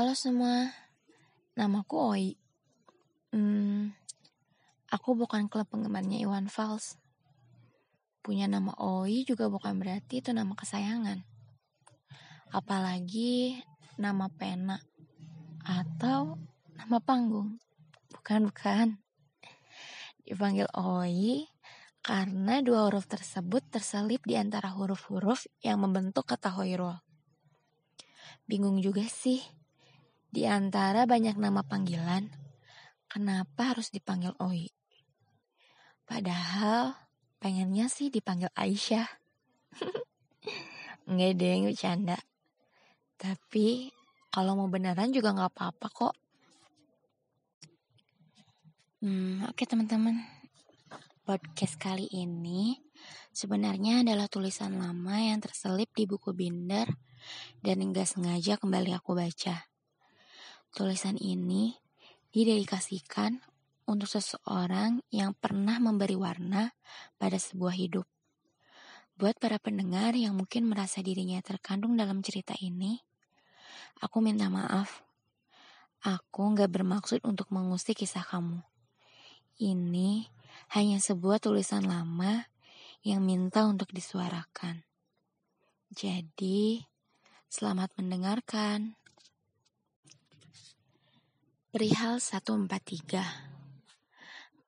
Halo semua, namaku Oi. Hmm, aku bukan klub penggemarnya Iwan Fals. Punya nama Oi juga bukan berarti itu nama kesayangan. Apalagi nama pena atau nama panggung. Bukan, bukan. Dipanggil Oi karena dua huruf tersebut terselip di antara huruf-huruf yang membentuk kata Hoirul. Bingung juga sih, di antara banyak nama panggilan, kenapa harus dipanggil Oi? Padahal pengennya sih dipanggil Aisyah. Nggak deh, bercanda. Tapi kalau mau beneran juga nggak apa-apa kok. Hmm, oke teman-teman. Podcast kali ini sebenarnya adalah tulisan lama yang terselip di buku binder dan enggak sengaja kembali aku baca. Tulisan ini didedikasikan untuk seseorang yang pernah memberi warna pada sebuah hidup. Buat para pendengar yang mungkin merasa dirinya terkandung dalam cerita ini, aku minta maaf. Aku nggak bermaksud untuk mengusik kisah kamu. Ini hanya sebuah tulisan lama yang minta untuk disuarakan. Jadi, Selamat mendengarkan. Perihal 143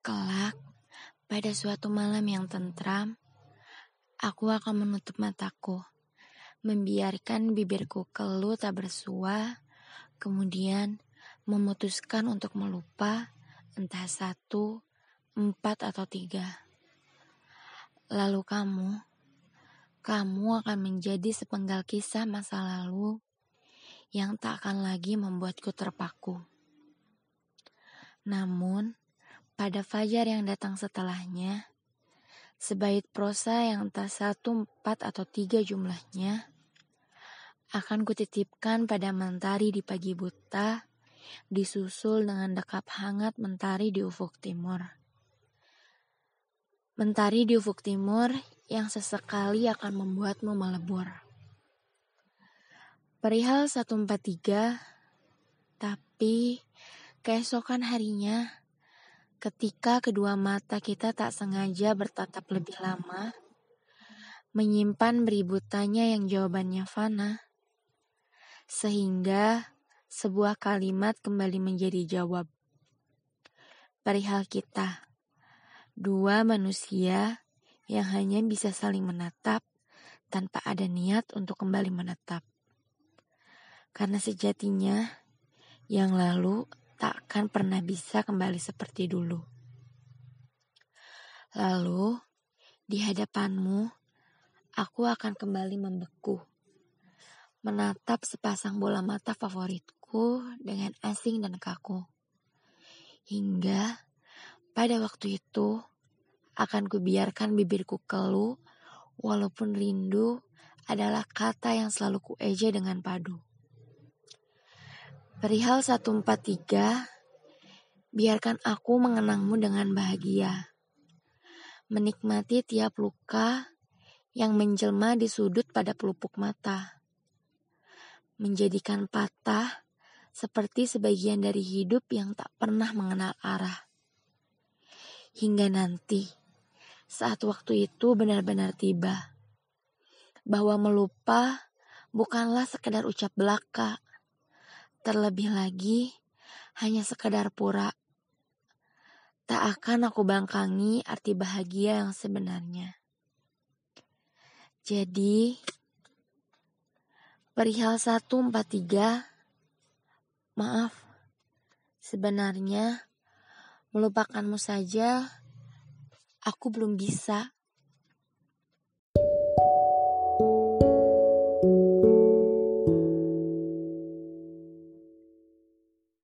Kelak, pada suatu malam yang tentram, aku akan menutup mataku, membiarkan bibirku keluh tak bersua, kemudian memutuskan untuk melupa entah satu, empat, atau tiga. Lalu kamu kamu akan menjadi sepenggal kisah masa lalu yang tak akan lagi membuatku terpaku. Namun, pada fajar yang datang setelahnya, sebaik prosa yang tak satu, empat, atau tiga jumlahnya, akan kutitipkan pada mentari di pagi buta, disusul dengan dekap hangat mentari di ufuk timur. Mentari di ufuk timur yang sesekali akan membuatmu melebur. Perihal 143, tapi keesokan harinya, ketika kedua mata kita tak sengaja bertatap lebih lama, menyimpan beribu tanya yang jawabannya fana, sehingga sebuah kalimat kembali menjadi jawab. Perihal kita, dua manusia yang hanya bisa saling menatap tanpa ada niat untuk kembali menetap. Karena sejatinya, yang lalu tak akan pernah bisa kembali seperti dulu. Lalu, di hadapanmu, aku akan kembali membeku. Menatap sepasang bola mata favoritku dengan asing dan kaku. Hingga pada waktu itu, akan kubiarkan bibirku keluh, walaupun rindu adalah kata yang selalu kueja dengan padu. Perihal 143, biarkan aku mengenangmu dengan bahagia. Menikmati tiap luka yang menjelma di sudut pada pelupuk mata. Menjadikan patah seperti sebagian dari hidup yang tak pernah mengenal arah. Hingga nanti saat waktu itu benar-benar tiba. Bahwa melupa bukanlah sekedar ucap belaka. Terlebih lagi, hanya sekedar pura. Tak akan aku bangkangi arti bahagia yang sebenarnya. Jadi, perihal 143, maaf, sebenarnya melupakanmu saja aku belum bisa